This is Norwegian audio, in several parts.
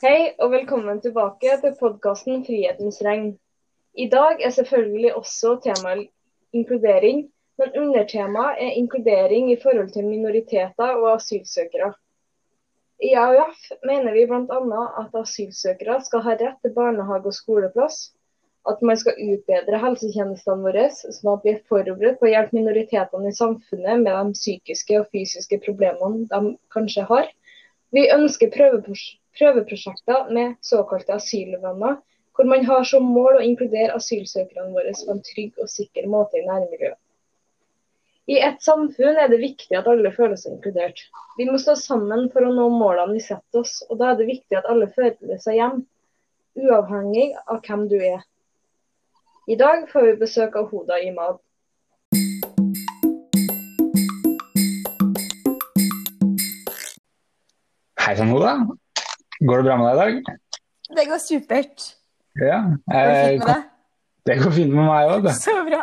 Hei og velkommen tilbake til podkasten 'Frihetens regn'. I dag er selvfølgelig også temaet inkludering, men undertemaet er inkludering i forhold til minoriteter og asylsøkere. I AUF mener vi bl.a. at asylsøkere skal ha rett til barnehage og skoleplass, at man skal utbedre helsetjenestene våre, sånn at vi er forberedt på å hjelpe minoritetene i samfunnet med de psykiske og fysiske problemene de kanskje har. Vi ønsker prøveprosjekter med såkalte asylvenner, hvor man har som mål å inkludere asylsøkerne våre på en trygg og sikker måte i nærmiljøet. I et samfunn er det viktig at alle føler seg inkludert. Vi må stå sammen for å nå målene vi setter oss, og da er det viktig at alle føler seg hjemme, uavhengig av hvem du er. I dag får vi besøk av Hoda Imad. Hei sann, Hoda. Går det bra med deg i dag? Det går supert. Ja. Går det kan, det går fint med meg òg. Så bra.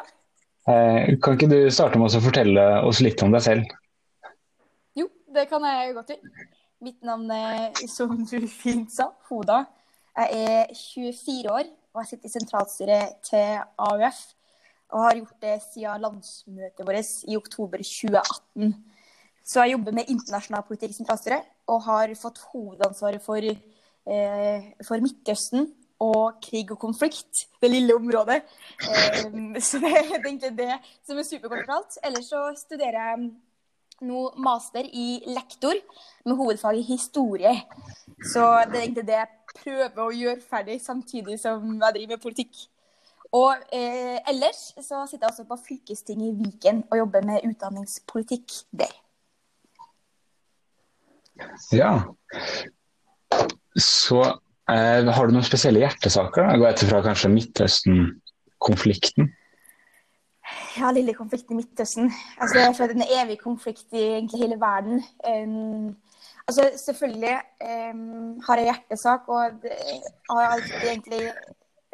Kan ikke du starte med å fortelle oss litt om deg selv? Jo, det kan jeg godt gjøre. Mitt navn er, som du fint sa, Hoda. Jeg er 24 år og jeg sitter i sentralstyret til AUF. Og har gjort det siden landsmøtet vårt i oktober 2018. Så jeg jobber med internasjonal politikk i sentralstyret og har fått hovedansvaret for, eh, for Midtøsten og krig og konflikt, det lille området. Eh, så det er egentlig det som er superkort fortalt. Ellers så studerer jeg nå master i lektor med hovedfag i historie. Så det er egentlig det jeg prøver å gjøre ferdig samtidig som jeg driver med politikk. Og eh, ellers så sitter jeg også på fylkestinget i Viken og jobber med utdanningspolitikk der. Ja. Så eh, har du noen spesielle hjertesaker? da? Går etter fra kanskje Midtøsten-konflikten? Ja, lille konflikten i Midtøsten. Altså, jeg det er en evig konflikt i egentlig hele verden. Um, altså, selvfølgelig um, har jeg hjertesak, og det har alltid egentlig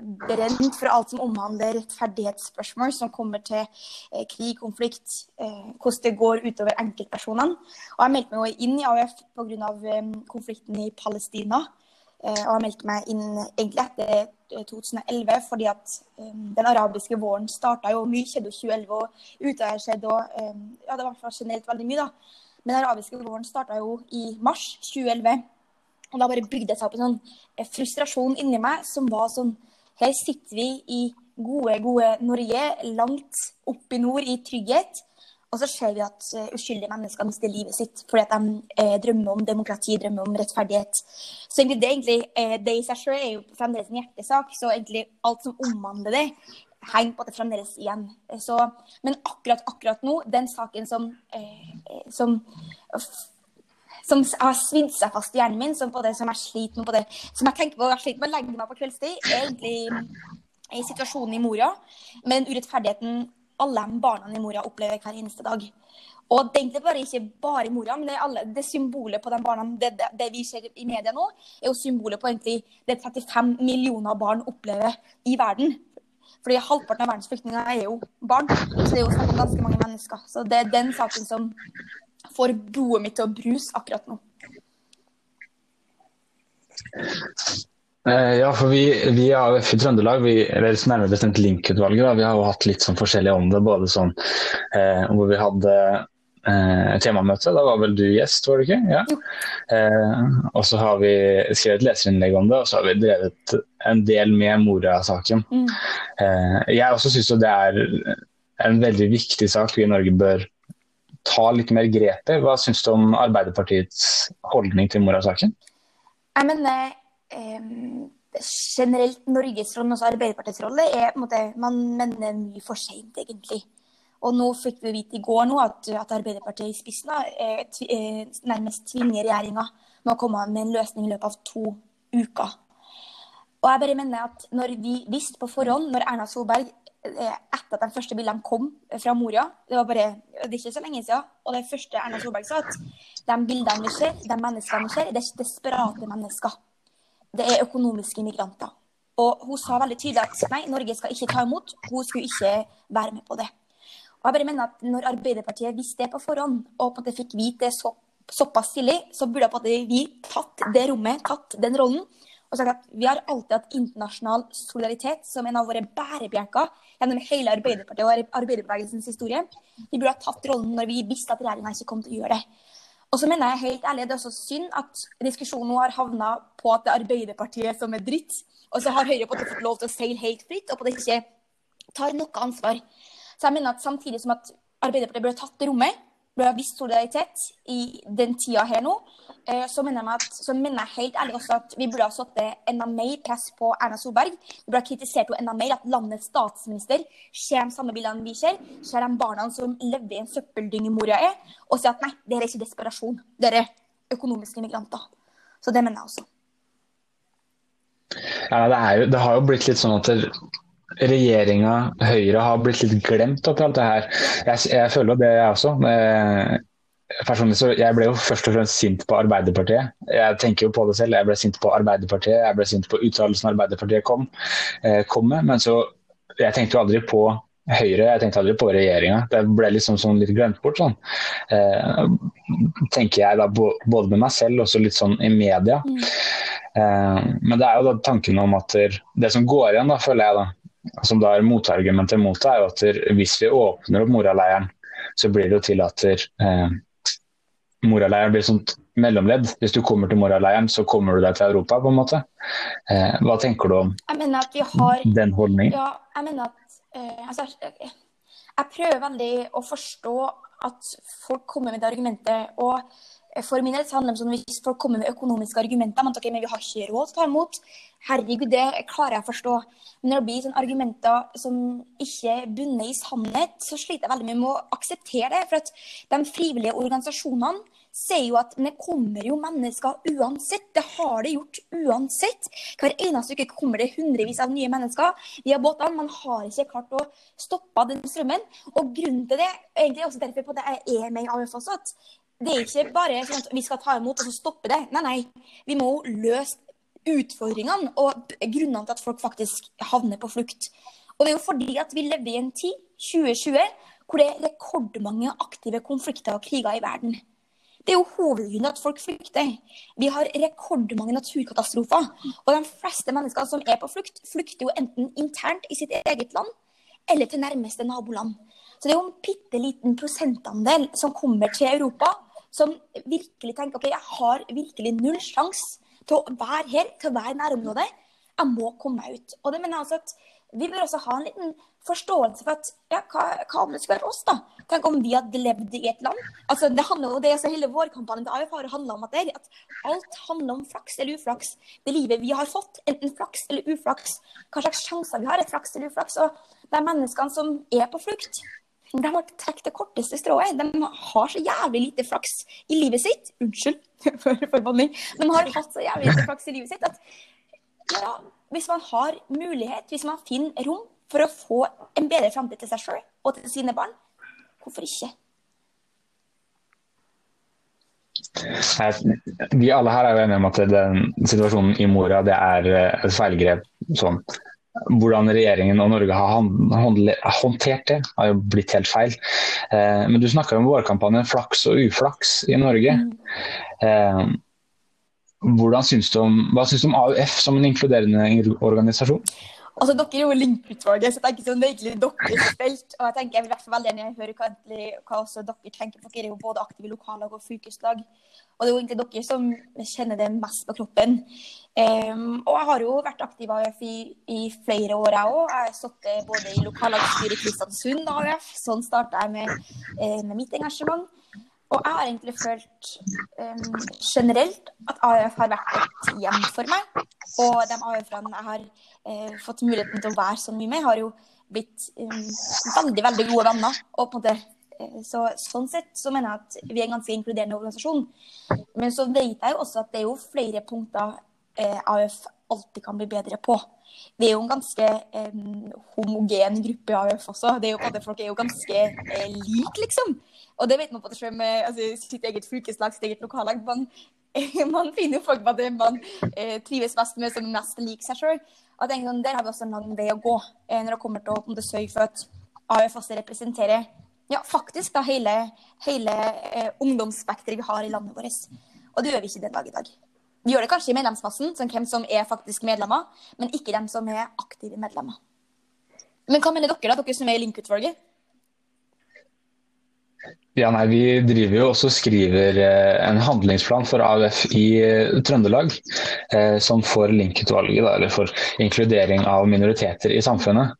brent for alt som omhandler rettferdighetsspørsmål som kommer til eh, krig, konflikt, eh, hvordan det går utover enkeltpersonene. Og jeg meldte meg inn i AUF pga. Eh, konflikten i Palestina. Og jeg meldte meg inn egentlig etter 2011 fordi at den arabiske våren starta jo mye, skjedde i 2011, og Utøya skjedde og Ja, det var generelt veldig mye, da. Men den arabiske våren starta jo i mars 2011. Og da bare bygde det seg opp en sånn frustrasjon inni meg som var sånn Her sitter vi i gode, gode Norge, langt opp i nord, i trygghet. Og så ser vi at eh, uskyldige mennesker mister livet sitt fordi at de eh, drømmer om demokrati, drømmer om rettferdighet. Så egentlig det, egentlig, eh, det i seg selv er jo fremdeles en hjertesak. Så egentlig alt som omhandler det, henger på at det fremdeles igjen. Så, men akkurat akkurat nå, den saken som, eh, som som har svidd seg fast i hjernen min, som, på det, som er sliten på det, som jeg tenker på, jeg sliten med å legge meg på kveldstid, er egentlig i situasjonen i Moria, med den urettferdigheten alle barna i Moria opplever hver eneste dag. Og det er egentlig bare ikke bare i Moria, men det, er alle, det symbolet på de barna, det, det, det vi ser i media nå, er jo symbolet på egentlig det 35 millioner barn opplever i verden. Fordi halvparten av verdens flyktninger er jo barn. Så det er jo snakk om ganske mange mennesker. Så det er den saken som får blodet mitt til å bruse akkurat nå. Eh, ja, for vi, vi AUF i Trøndelag, vi, eller nærmere bestemt Link-utvalget, vi har jo hatt litt sånn forskjellig om det. Både sånn eh, hvor vi hadde eh, temamøte, da var vel du gjest, var du ikke? Ja. Eh, og så har vi skrevet leserinnlegg om det, og så har vi drevet en del med Moria-saken. Mm. Eh, jeg også syns jo det er en veldig viktig sak vi i Norge bør ta litt mer grepet. Hva syns du om Arbeiderpartiets holdning til Moria-saken? Jeg mener eh, generelt Norges rolle, også Arbeiderpartiets rolle, er måte, man mener mye for seint, egentlig. Og nå fikk vi vite i går nå at, at Arbeiderpartiet i spissen eh, eh, nærmest tvinger regjeringa med å komme med en løsning i løpet av to uker. Og jeg bare mener at når vi visste på forhånd, når Erna Solberg etter at de første bildene kom fra Moria, det var bare, det er ikke så lenge siden, og det første Erna Solberg sa, at de bildene vi ser, de menneskene vi ser, det er desperate mennesker. Det er økonomiske migranter. Og hun sa veldig tydelig at nei, Norge skal ikke ta imot. Hun skulle ikke være med på det. Og jeg bare mener at Når Arbeiderpartiet visste det på forhånd, og på en måte fikk vite det så såpass tidlig, så burde på en måte vi tatt det rommet, tatt den rollen. Og sagt at Vi har alltid hatt internasjonal solidaritet som en av våre bærebjelker gjennom hele Arbeiderpartiet og arbeiderbevegelsens historie. Vi burde ha tatt rollen når vi visste at regjeringa ikke kom til å gjøre det. Og så mener jeg helt ærlig, Det er også synd at diskusjonen nå har havna på at det er Arbeiderpartiet som er dritt. Og så har Høyre fått lov til å seile helt fritt og på det ikke tar noe ansvar. Så jeg mener at samtidig som at Arbeiderpartiet burde tatt rommet, vist solidaritet i den tida her nå, Eh, så mener, jeg at, så mener jeg helt ærlig også at vi burde ha satt enda mer press på Erna Solberg. Vi burde ha kritisert henne enda mer at landets statsminister ser de samme bildene vi ser. Ser de barna som lever i en søppeldynge Moria er, og sier at nei, det er ikke desperasjon. Det er økonomiske migranter. Så det mener jeg også. Ja, det, jo, det har jo blitt litt sånn at regjeringa, Høyre, har blitt litt glemt oppi alt det her. Jeg, jeg føler det, jeg også. Eh, personlig så jeg ble jo først og fremst sint på Arbeiderpartiet. Jeg tenker jo på det selv. Jeg ble sint på Arbeiderpartiet, jeg ble sint på uttalelsen Arbeiderpartiet kom, eh, kom, med. Men så jeg tenkte jo aldri på Høyre, jeg tenkte aldri på regjeringa. Det ble liksom sånn litt glemt bort. sånn. Eh, tenker jeg da både med meg selv og litt sånn i media. Mm. Eh, men det er jo da tanken om at det som går igjen, da, føler jeg da, som da er motargumentet mot det, er jo at hvis vi åpner opp Moraleiren, så blir det jo til at eh, Moraleiren blir sånt mellomledd. Hvis du kommer til moraleiren, så kommer du deg til Europa, på en måte. Eh, hva tenker du om har, den holdningen? Ja, jeg mener at eh, altså, jeg prøver veldig å forstå at folk kommer med det argumentet. og for min del handler det om hvis folk kommer med økonomiske argumenter. Men, okay, men vi har ikke råd til å ta imot. Herregud, det klarer jeg å forstå. Men når det blir sånn argumenter som ikke er bundet i sannhet, så sliter jeg veldig mye med å akseptere det. For at de frivillige organisasjonene sier jo at det kommer jo mennesker uansett. Det har det gjort uansett. Hver eneste uke kommer det hundrevis av nye mennesker via båtene. Man har ikke klart å stoppe den strømmen. Og grunnen til det, egentlig også derfor på at jeg er med i AUF også, at det er ikke bare sånn at vi skal ta imot og så stoppe det. Nei, nei. Vi må løse utfordringene og grunnene til at folk faktisk havner på flukt. Og det er jo fordi at vi lever i en tid, 2020, hvor det er rekordmange aktive konflikter og kriger i verden. Det er jo hovedgrunnen at folk flykter. Vi har rekordmange naturkatastrofer. Og de fleste mennesker som er på flukt, flykter jo enten internt i sitt eget land eller til nærmeste naboland. Så det er jo en bitte liten prosentandel som kommer til Europa som virkelig tenker ok, jeg har virkelig null sjanse til å være her, til å være i nærområdet. Jeg må komme meg ut. Og det mener jeg altså at vi bør også ha en liten forståelse for at ja, hva, hva om det skulle vært oss, da? Tenk om vi hadde levd i et land. Altså, det handler jo, det altså, Hele vårkampanjen til AUF har handla om at, det, at alt handler om flaks eller uflaks. Det livet vi har fått, enten flaks eller uflaks. Hva slags sjanser vi har, er flaks eller uflaks. Og de menneskene som er på flukt, de har trukket det korteste strået. De har så jævlig lite flaks i livet sitt. Unnskyld for forbanning. De har hatt så jævlig lite flaks i livet sitt at ja, hvis man har mulighet, hvis man finner rom for å få en bedre framtid til seg sjøl og til sine barn, hvorfor ikke? Vi alle her er jo enige om at den situasjonen i Mora det er et feilgrep sånn hvordan regjeringen og Norge har håndtert det, har jo blitt helt feil. Eh, men du snakker om vårkampanjen 'Flaks og uflaks' i Norge. Eh, Hvordan syns du om, hva syns du om AUF som en inkluderende organisasjon? Altså, Dere er jo Link-utvalget, så jeg tenker sånn, det er egentlig deres felt. Og jeg tenker jeg vil være veldig enig høre hva, hva også dere tenker. For dere er jo både aktive lokallag og fylkeslag. Og det er jo egentlig dere som kjenner det mest på kroppen. Um, og jeg har jo vært aktiv AUF i, i flere år, jeg òg. Jeg har sittet både i lokallagsstyret i Kristiansund AUF. Sånn starta jeg med, eh, med mitt engasjement. Og jeg har egentlig følt um, generelt at AUF har vært et hjem for meg. Og de AUF-ene jeg har uh, fått muligheten til å være så mye med, har jo blitt um, veldig veldig gode venner. Og på en måte, uh, så, sånn sett så mener jeg at vi er en ganske inkluderende organisasjon. Men så vet jeg jo også at det er jo flere punkter uh, AUF alltid kan bli bedre på. Vi er jo en ganske um, homogen gruppe AUF også. Det er jo, folk er jo ganske like, liksom. Og det vet man på det selv med altså, sitt eget fylkeslag, sitt eget lokallag. Man, man finner jo folk det man eh, trives best med, som mest liker seg sjøl. Sånn, der har vi også en lang vei å gå eh, når det kommer til å sørge for at AUF også representerer ja, faktisk da hele, hele eh, ungdomsspekteret vi har i landet vårt. Og det gjør vi ikke den dag i dag. Vi gjør det kanskje i medlemsmassen, som hvem som er faktisk medlemmer, men ikke dem som er aktive medlemmer. Men hva mener dere, da, dere som er i Link-utvalget? Ja, nei, Vi driver jo også skriver eh, en handlingsplan for AUF i eh, Trøndelag, eh, som får Link-utvalget, eller for inkludering av minoriteter i samfunnet.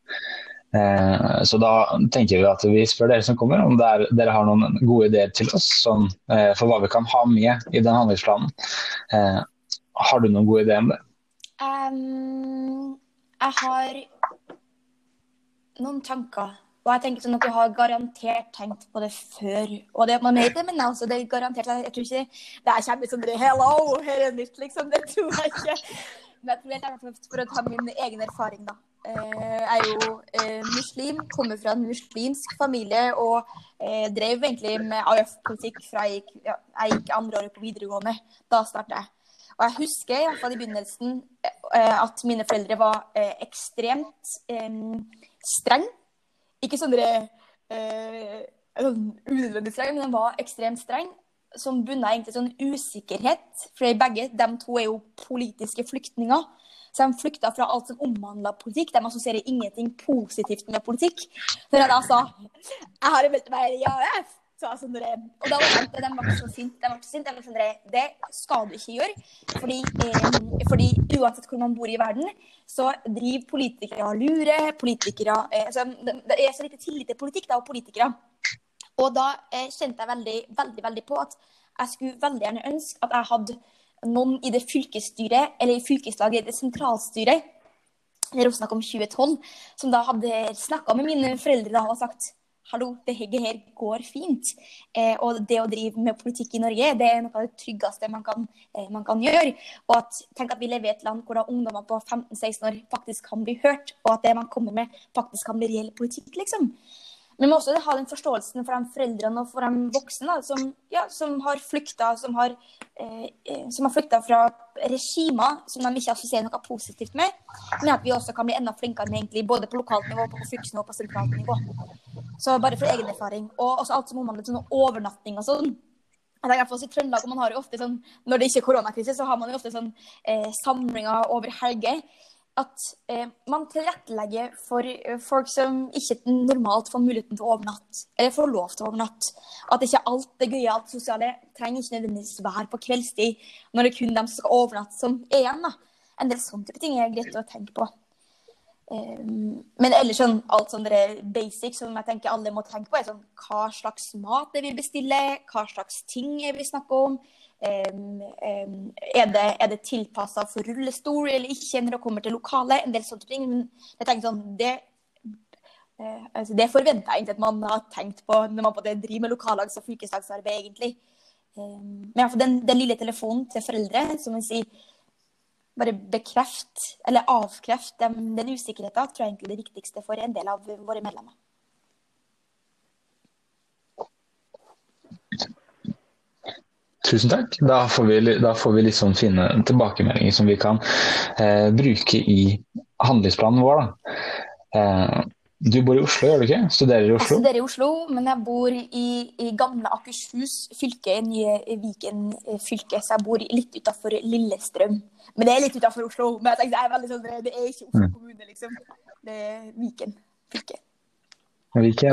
Så da tenker vi at vi spør dere som kommer, om er, dere har noen gode ideer til oss som, for hva vi kan ha med i den handlingsplanen. Eh, har du noen gode ideer om det? Um, jeg har noen tanker. Og jeg tenker sånn at du har garantert tenkt på det før. Og det man vet det, men altså, det er garantert Jeg tror ikke det er kommer sånn Hello, her er nytt, liksom. Det tror jeg ikke. Men jeg tror helt for å ta min egen erfaring, da. Eh, jeg er jo eh, muslim, kommer fra en muslimsk familie og eh, drev egentlig med AUF-politikk fra jeg gikk, ja, jeg gikk andre året på videregående. Da startet jeg. Og jeg husker i, hvert fall i begynnelsen at mine foreldre var ekstremt streng. Ikke sånn unødvendig streng, men de var ekstremt streng. Som bunna egentlig sånn usikkerhet. For begge de to er jo politiske flyktninger. Så de flykta fra alt som omhandla politikk. De assosierer ingenting positivt med politikk. For jeg da sa jeg har meldt meg i AUF. Så altså, og da var det, de var så sint. De var så sinte. Sånn, det skal du ikke gjøre. Fordi, eh, fordi, uansett hvor man bor i verden, så driver politikere og lurer. Politikere eh, så, Det er så lite tillit til politikk da, og politikere. Og da eh, kjente jeg veldig, veldig, veldig på at jeg skulle veldig gjerne ønske at jeg hadde noen i det fylkesstyret, eller i fylkeslaget, i det sentralstyret, det er snakk om 2012, som da hadde snakka med mine foreldre da, og sagt hallo, det her går fint. Eh, og det å drive med politikk i Norge, det er noe av det tryggeste man kan, eh, man kan gjøre. Og at, tenk at vi lever i et land hvor ungdommer på 15-16 år faktisk kan bli hørt, og at det man kommer med, faktisk kan bli reell politikk, liksom. Men vi må også ha den forståelsen for de foreldrene og for de voksne da, som, ja, som, har flykta som har, eh, eh, som har flykta fra regimer som de ikke assosierer noe positivt med. Men at vi også kan bli enda flinkere med egentlig, både på lokalt nivå, på fylkesnivå og på sentralt nivå. Så bare for egen erfaring. Og også alt som omhandler sånn overnatting og sånn. I Trøndelag, man har jo ofte sånn, Når det ikke er koronakrise, så har man jo ofte sånn eh, samlinger over helger at eh, man tilrettelegger for eh, folk som ikke normalt får muligheten til å overnatte, eller får lov til å overnatte. At ikke alt det gøye, alt sosiale trenger ikke nødvendigvis være på kveldstid, når det er kun dem som skal overnatte, som er igjen. da. En del sånne type ting er greit å tenke på. Um, men ellers sånn, alt sånn basic som jeg tenker alle må tenke på, er sånn hva slags mat jeg vil bestille, hva slags ting jeg vil snakke om. Er det, er det tilpassa for rullestol eller ikke når det kommer til lokale? En del sånne ting. Men jeg tenker sånn, det, uh, altså det forventer jeg egentlig at man har tenkt på når man på det driver med lokallags- og fylkeslagsarbeid, egentlig. Men den, den lille telefonen til foreldre som vil si bare bekreft, eller avkreft den, den usikkerheten, tror jeg egentlig er det viktigste for en del av våre medlemmer. Tusen takk. Da får vi, da får vi liksom finne tilbakemeldinger som vi kan eh, bruke i handlingsplanen vår. Eh, du bor i Oslo, gjør du ikke? Studerer i Oslo? Jeg studerer i Oslo, men jeg bor i, i gamle Akershus fylke, nye Viken fylke. Så jeg bor litt utafor Lillestrøm. Men det er litt utafor Oslo. Men jeg tenker, det er veldig sånn, det er ikke Oslo mm. kommune, liksom. Det er Viken fylke. Viken,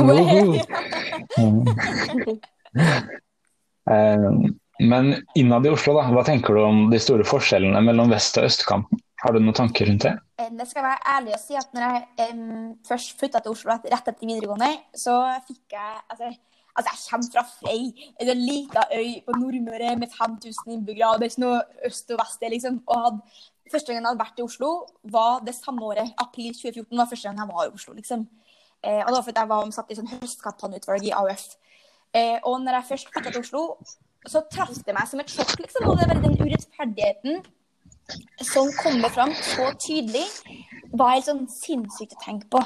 uh Men innad i Oslo, da, hva tenker du om de store forskjellene mellom vest- og østkanten? Har du noen tanker rundt det? Jeg det skal være ærlig å si at når jeg um, først flytta til Oslo rett etter videregående, så fikk jeg altså, altså jeg kommer fra Frei, en liten øy på Nordmøre med 5000 innbyggere. Det er ikke noe øst og vest. liksom. Og hadde, Første gang jeg hadde vært i Oslo, var det samme året. April 2014 var første gang jeg var i Oslo. liksom. Eh, og det var fordi jeg var satt i sånn høstkampanjeutvalg i AUF. Eh, og når jeg først flytta til Oslo, så traff det meg som et sjokk, liksom. Og det er bare den urettferdigheten som kommer fram så tydelig, var helt sånn sinnssykt å tenke på.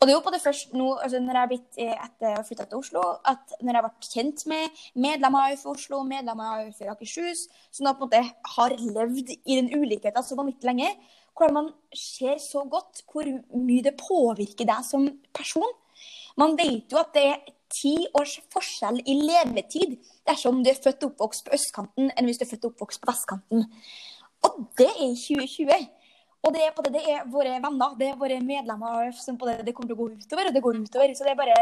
Og det er jo på det første nå, altså når jeg blitt eh, etter å flytta til Oslo, at når jeg vært kjent med medlemmer av Oslo, medlemmer av AUF Akershus, som da på en måte har levd i den ulikheten så vanvittig lenge, hvordan man ser så godt hvor mye det påvirker deg som person. Man vet jo at det er ti års forskjell i levetid dersom du er født og oppvokst på østkanten enn hvis du er født og oppvokst på vestkanten. Og det er i 2020. Og det er, på det, det er våre venner, det er våre medlemmer som på det, det kommer til å gå utover, og det går utover. Så bare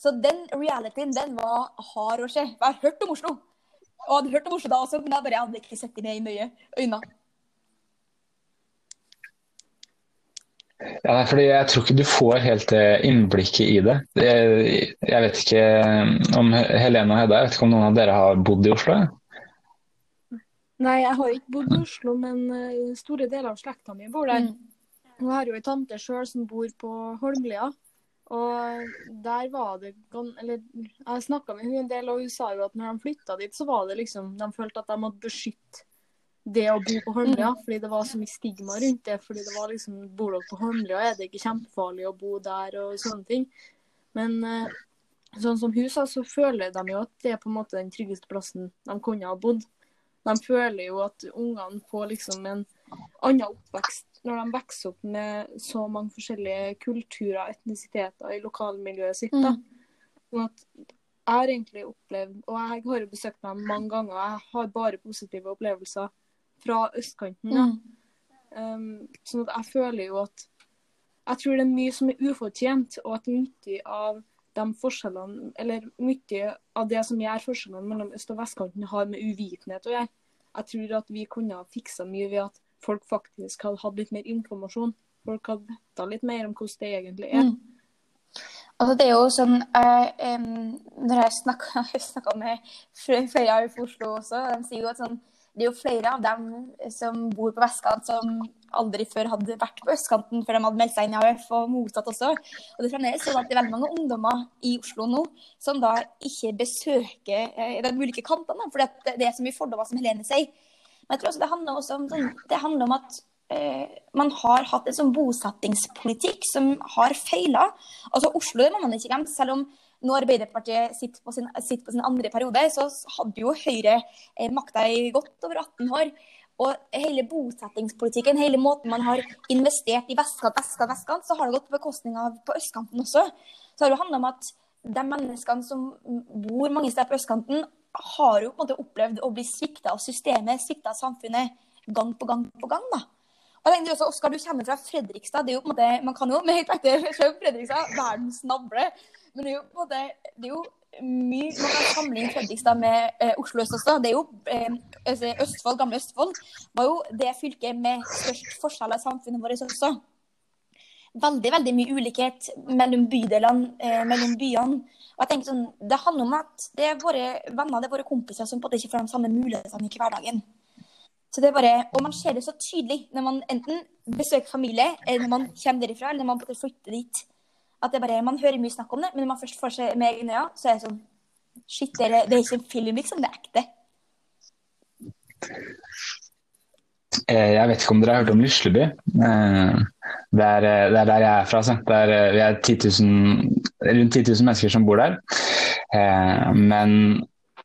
Så den realityen, den var hard å se. Jeg har hørt om Oslo. Og hadde hørt om Oslo da også, men jeg bare hadde ikke sett det i nøye øyne. nei, fordi Jeg tror ikke du får helt innblikket i det. Jeg vet ikke om Helene og Hedda, jeg vet ikke om noen av dere har bodd i Oslo? Nei, jeg har ikke bodd i Oslo, men uh, store deler av slekta mi bor der. Mm. Jeg har jo ei tante sjøl som bor på Holmlia. Og der var det Eller jeg snakka med hun en del, og hun sa jo at når de flytta dit, så var det liksom De følte at de måtte beskytte det å bo på Holmlia, fordi det var så mye stigma rundt det. fordi det var liksom, Bor dere på Holmlia, er det ikke kjempefarlig å bo der, og sånne ting. Men eh, sånn som hun sa, så føler de jo at det er på en måte den tryggeste plassen de kunne ha bodd. De føler jo at ungene får liksom en annen oppvekst når de vokser opp med så mange forskjellige kulturer og etnisiteter i lokalmiljøet sitt. da. Sånn at jeg har egentlig opplevd, og jeg har jo besøkt dem mange ganger, og jeg har bare positive opplevelser fra østkanten. Ja. Mm. Um, sånn at jeg føler jo at Jeg tror det er mye som er ufortjent, og at mye av de forskjellene, eller mye av det som gjør forskjellene mellom øst- og vestkanten, har med uvitenhet å gjøre. Jeg tror at vi kunne ha fiksa mye ved at folk faktisk hadde hatt litt mer informasjon. Folk hadde vetta litt mer om hvordan det egentlig er. Mm. Altså, det er jo sånn uh, um, Når jeg snakker med flere i Oslo også, de sier jo at sånn det er jo flere av dem som bor på vestkant som aldri før hadde vært på østkanten før de hadde meldt seg inn i AUF, og motsatt også. Og det er fremdeles sånn at det er veldig mange ungdommer i Oslo nå som da ikke besøker eh, de ulike kantene, fordi det er så mye fordommer, som Helene sier. Men jeg tror også det handler også om, sånn, det handler om at eh, man har hatt en sånn bosettingspolitikk som har feila. Altså Oslo det må man ikke glemme, selv om når Arbeiderpartiet sitter på, sin, sitter på sin andre periode, så hadde jo Høyre eh, makta i godt over 18 år. Og hele bosettingspolitikken, hele måten man har investert i vestkant, vestkant, vestkant, så har det gått på bekostning av på østkanten også. Så har det handla om at de menneskene som bor mange steder på østkanten, har jo på en måte opplevd å bli svikta av systemet, svikta av samfunnet, gang på gang på gang. da. Og jeg tenkte også, Oskar, du kommer fra Fredrikstad. det er jo på en måte, Man kan jo med helt ekte Fredrikstad, verdens navle. Men det er jo på en måte, det er jo mye Man kan sammenligne Fredrikstad med eh, Oslo øst også. Det er jo eh, altså, Østfold, gamle Østfold var jo det fylket med størst forskjeller i samfunnet vårt også. Veldig veldig mye ulikhet mellom bydelene, eh, mellom byene. Og jeg tenker sånn, Det handler om at det er våre venner det er våre kompiser som på en måte ikke får de samme mulighetene i hverdagen. Så det er bare, Og man ser det så tydelig når man enten besøker familie, eller når man kommer derifra, eller når man flytter dit. At det bare, Man hører mye snakk om det, men når man først får se med egne øyne, så er det sånn Shit, det er, ikke en film, liksom. Det er ekte. Eh, jeg vet ikke om dere har hørt om Lysleby. Eh, det er, eh, det er der jeg er fra. Altså. Det er, vi er 10 000, rundt 10 000 mennesker som bor der. Men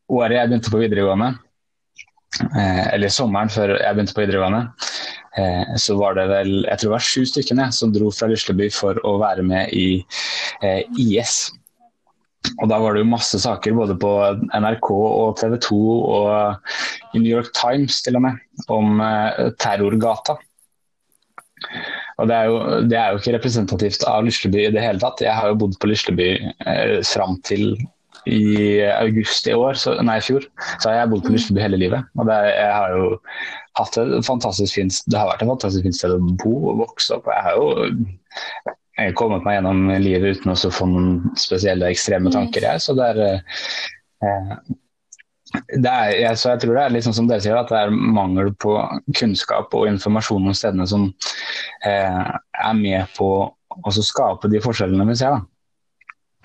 året jeg begynte på videregående, eller sommeren før jeg begynte på videregående, så var det vel jeg tror det var sju stykker som dro fra Lisleby for å være med i eh, IS. Og da var det jo masse saker både på NRK og TV 2 og i New York Times til og med om eh, terrorgata. Og det er, jo, det er, jo, ikke representativt av Lisleby i det hele tatt. Jeg har jo bodd på Lisleby eh, fram til i august i år, så, nei, i fjor, så har jeg bodd på mm. Hele livet. Og det, jeg har jo hatt et fantastisk fint, det har vært et fantastisk fint sted å bo og vokse opp. og Jeg har jo jeg har kommet meg gjennom livet uten å få noen spesielle ekstreme tanker. Jeg, så det er, eh, det er, jeg, så jeg tror det er litt sånn som dere sier, at det er mangel på kunnskap og informasjon om stedene som eh, er med på å skape de forskjellene vi ser. Da.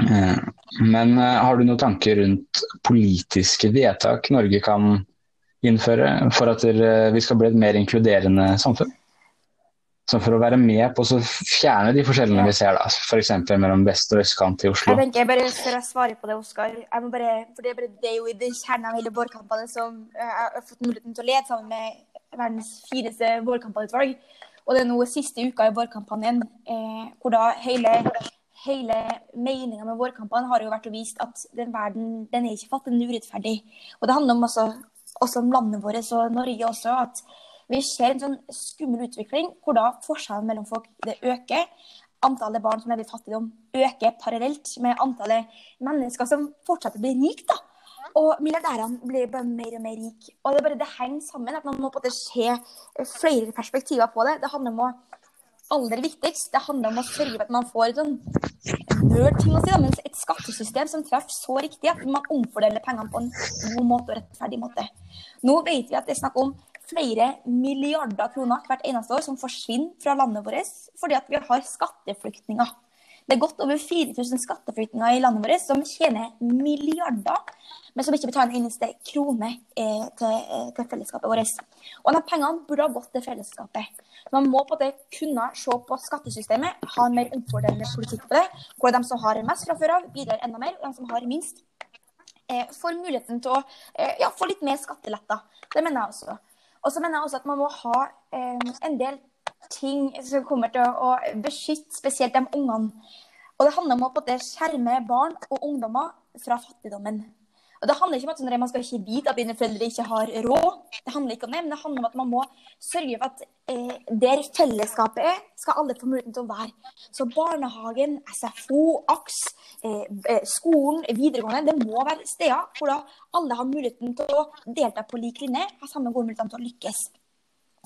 Eh, men eh, har du noen tanker rundt politiske vedtak Norge kan innføre for at vi skal bli et mer inkluderende samfunn? Så for å være med på å fjerne de forskjellene vi ser, da, f.eks. mellom vest- og østkant i Oslo. Jeg tenker bare Før jeg svarer på det, Oskar. For det er jo i den kjernen av hele vårkampene som jeg har fått muligheten til å lede sammen med verdens fineste vårkampanjeutvalg. Og det er nå siste uka i vårkampanjen eh, hvor da hele hele meninga med vårkampene har jo vært å vise at den verden den er ikke fattig, den er urettferdig. Og det handler om også, også om landet vårt og Norge også. at vi ser en sånn skummel utvikling hvor da forskjellen mellom folk det øker. Antallet barn som lever i fattigdom øker parallelt med antallet mennesker som fortsetter å bli rike. da. Og milliardærene blir bare mer og mer rike. Og det, det henger sammen. at Man må på en måte se flere perspektiver på det. Det handler om å aller viktigst. Det handler om å sørge for at man får et sånn ting å si, men et skattesystem som treffer så riktig at man omfordeler pengene på en god måte og rettferdig måte. Nå vet vi at det er snakk om flere milliarder kroner hvert eneste år som forsvinner fra landet vårt fordi at vi har skatteflyktninger. Det er godt over 4000 skatteflyktninger i landet vårt som tjener milliarder, men som ikke betaler en eneste krone eh, til, eh, til, fellesskapet vårt. Og de pengene burde ha gått til fellesskapet. Man må på det kunne se på skattesystemet, ha en mer omfordelende politikk på det, hvor de som har mest fra før av, bidrar enda mer, og de som har minst, eh, får muligheten til å ja, få litt mer skatteletter. Det mener jeg også. Og så mener jeg også at man må ha eh, en del ting som kommer til å beskytte spesielt de ungene. Og det handler om å skjerme barn og ungdommer fra fattigdommen. Og Det handler ikke om at man skal ikke vite at dine foreldre ikke har råd. Det handler ikke om det, men det handler om at man må sørge for at eh, der fellesskapet er, skal alle få muligheten til å være. Så barnehagen, SFO, AKS, eh, eh, skolen, videregående, det må være steder hvor da alle har muligheten til å delta på lik linje, har samme gode muligheter til å lykkes.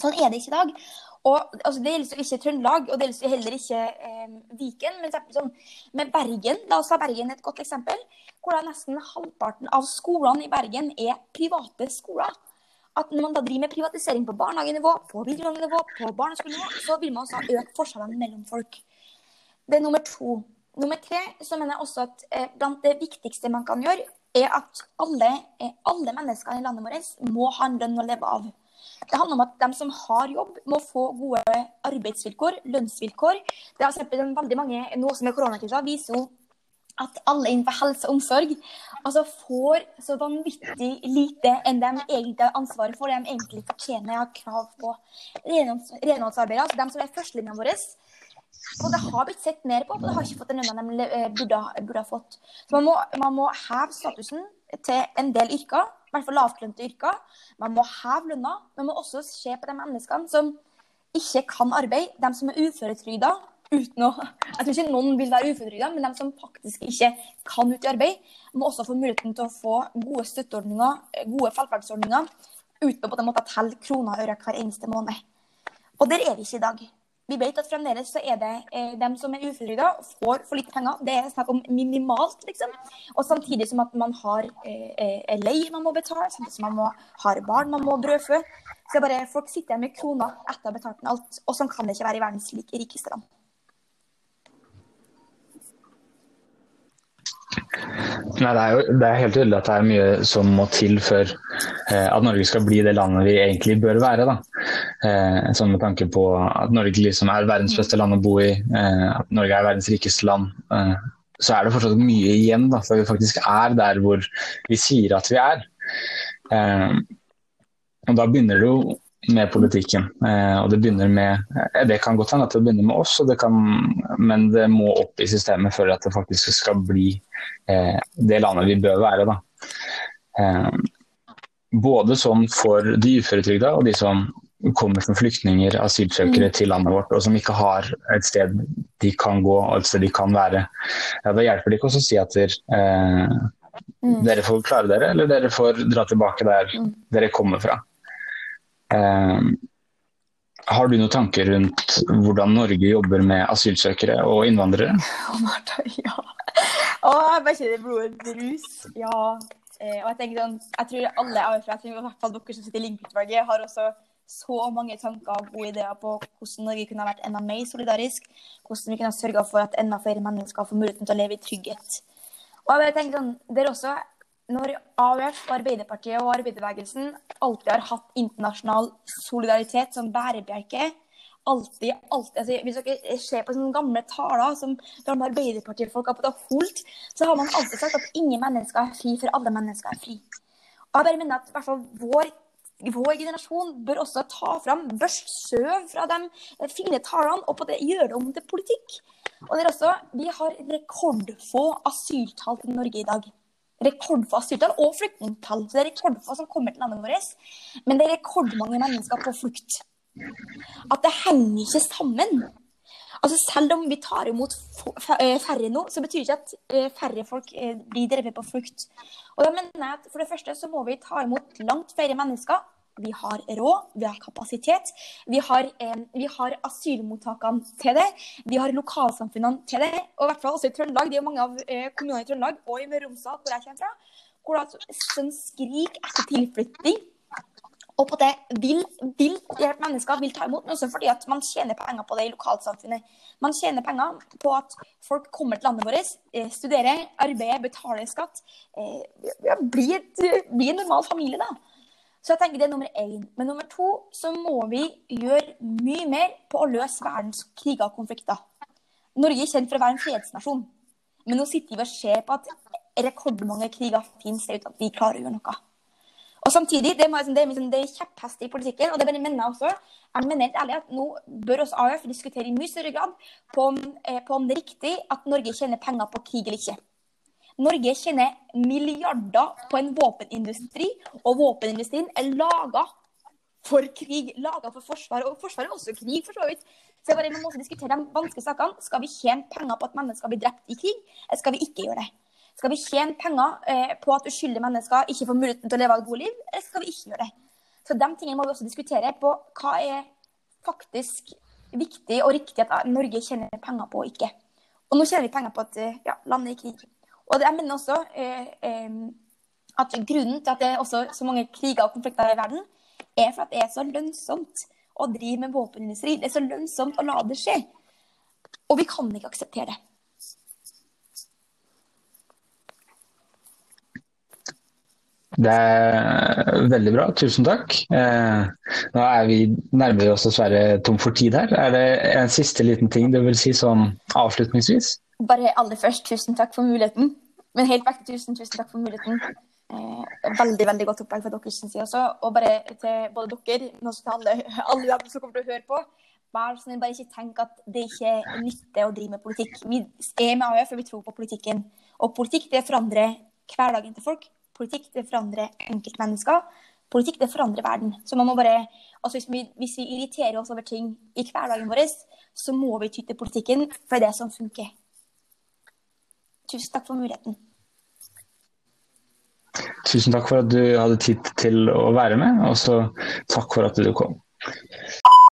Sånn er det ikke i dag. Og altså, Det gjelder ikke Trøndelag, og det gjelder heller ikke eh, Viken. Men sånn, med Bergen, oss ha Bergen et godt eksempel, hvor da nesten halvparten av skolene i Bergen er private skoler. At når man da driver med privatisering på barnehagenivå, på videregående på barneskolenivå, så vil man også ha økt forskjellene mellom folk. Det er nummer to. Nummer tre så mener jeg også at eh, blant det viktigste man kan gjøre, er at alle, eh, alle mennesker i landet vårt må ha en lønn å leve av. Det handler om at de som har jobb, må få gode arbeidsvilkår, lønnsvilkår. Det har sett veldig mange, Noe som er koronakrisa viser jo at alle innenfor helse og omsorg altså får så vanvittig lite enn de egentlig har ansvaret for, det de egentlig fortjener og krav på. Renholdsarbeidere, altså de som er førstelinja vår, og det har blitt sett mer på, og det har ikke fått den lønna de eh, burde, burde, ha fått. Så man må, man må heve statusen til en del yrker i hvert fall lavtlønte yrker. Man må heve lønna. Man må også se på de menneskene som ikke kan arbeide, de som er uføretrygda uten å Jeg tror ikke noen vil være uføretrygda, men de som faktisk ikke kan ut i arbeid, må også få muligheten til å få gode støtteordninger, gode velferdsordninger, uten å på en måte telle kroner og øre hver eneste måned. Og der er vi ikke i dag vi vet at fremdeles så er det eh, dem som er uføretrygda, får for lite penger. Det er snakk om minimalt, liksom. Og samtidig som at man har eh, leie lei man må betale, samtidig som man må, har barn man må brødfø. Så bare folk sitter igjen med kroner etter å ha betalt med alt. Og sånn kan det ikke være i verdens rikeste land. Nei, det er jo det er helt tydelig at det er mye som må til for eh, at Norge skal bli det landet vi egentlig bør være. Eh, sånn med tanke på at Norge liksom er verdens beste land å bo i, eh, at Norge er verdens rikeste land. Eh, så er det fortsatt mye igjen da, for vi faktisk er der hvor vi sier at vi er. Eh, og Da begynner det jo med politikken. Eh, og Det begynner med, det kan godt hende at det begynner med oss, det kan, men det må opp i systemet for at det faktisk skal bli det landet vi bør være. da både sånn for de uføretrygda og de som kommer som flyktninger, asylsøkere mm. til landet vårt, og som ikke har et sted de kan gå, et sted de kan være. Ja, da hjelper det ikke å si at dere, eh, mm. dere får klare dere, eller dere får dra tilbake der mm. dere kommer fra. Eh, har du noen tanker rundt hvordan Norge jobber med asylsøkere og innvandrere? Martha, ja. Å, jeg bare kjenner blodet rus. Ja. Eh, og jeg tenker sånn, jeg tror alle, jeg tror i hvert fall dere som sitter i Link-utvalget, har også så mange tanker og gode ideer på hvordan Norge kunne ha vært enda mer solidarisk. Hvordan vi kunne ha sørga for at enda flere mennesker får muligheten til å leve i trygghet. Og jeg bare tenker sånn, det er også når AUF, Arbeiderpartiet og arbeiderbevegelsen alltid har hatt internasjonal solidaritet som bærebjelke, alltid, alltid altså, Hvis dere ser på sånne gamle taler som gamle Arbeiderpartifolk har holdt, så har man alltid sagt at ingen mennesker er fri før alle mennesker er fri. Og jeg bare mener at hvert fall vår vår generasjon bør også ta fram børst søv fra de fine talene og på det gjøre det om til politikk. Og det er også, Vi har rekordfå asyltall til Norge i dag. Rekordfå asyltall og flyktningtall. Så det er rekordfå som kommer til landet vårt. Men det er rekordmange mennesker på flukt. At det henger ikke sammen. Altså Selv om vi tar imot eh, færre nå, så betyr det ikke at eh, færre folk eh, blir drevet på flukt. Og da mener jeg at For det første så må vi ta imot langt flere mennesker vi har råd, vi har kapasitet. Vi har, eh, vi har asylmottakene til det. Vi har lokalsamfunnene til det. Og i hvert fall også i Trøndelag. Det er mange av eh, kommunene i Trøndelag og i Møre og Romsdal, hvor jeg kommer fra, hvor det er sånn skrik etter tilflytting. Og på det vil, vil mennesker vil ta imot, men også fordi at man tjener penger på det i lokalsamfunnet. Man tjener penger på at folk kommer til landet vårt, eh, studerer, arbeider, betaler skatt. Eh, blir, blir en normal familie, da. Så jeg tenker det er nummer én. Men nummer to så må vi gjøre mye mer på å løse verdens kriger og konflikter. Norge er kjent for å være en fredsnasjon. Men nå sitter vi og ser på at rekordmange kriger finnes uten at vi klarer å gjøre noe. Og samtidig, Det, liksom, det, er, liksom, er kjepphest i politikken, og det bare mener jeg også. Jeg mener helt ærlig at Nå bør oss AUF diskutere i mye større grad på, eh, på om det er riktig at Norge tjener penger på krig eller ikke. Norge tjener milliarder på en våpenindustri, og våpenindustrien er laga for krig, laga for forsvar. Og forsvaret er også krig, for så vidt. Så jeg bare, Man må også diskutere de vanskelige sakene. Skal vi tjene penger på at mennesker blir drept i krig, eller skal vi ikke gjøre det? Skal vi tjene penger eh, på at uskyldige mennesker ikke får muligheten til å leve et godt liv, eller skal vi ikke gjøre det? Så de tingene må vi også diskutere på hva er faktisk viktig og riktig at Norge tjener penger på og ikke. Og nå tjener vi penger på at eh, ja, landet er i krig. Og jeg mener også eh, eh, at grunnen til at det er også så mange kriger og konflikter i verden, er for at det er så lønnsomt å drive med våpenindustri. Det er så lønnsomt å la det skje. Og vi kan ikke akseptere det. Det er veldig bra, tusen takk. Eh, nå er vi nærmere oss dessverre tom for tid her. Er det en siste liten ting du vil si sånn avslutningsvis? Bare aller først, tusen takk for muligheten. Men helt vekk, tusen, tusen takk for muligheten. Eh, veldig veldig godt opplegg fra deres side også. Og bare til både dere, men også til alle, alle som kommer til å høre på. Bare, sånn, bare ikke tenk at det ikke nytter å drive med politikk. Vi er med AUF, for vi tror på politikken. Og politikk det forandrer hverdagen til folk. Politikk det forandrer enkeltmennesker. Politikk det forandrer verden. Så man må bare, altså hvis vi, hvis vi irriterer oss over ting i hverdagen vår, så må vi ty til politikken, for det er det som funker. Tusen takk for muligheten. Tusen takk for at du hadde tid til å være med, og så takk for at du kom.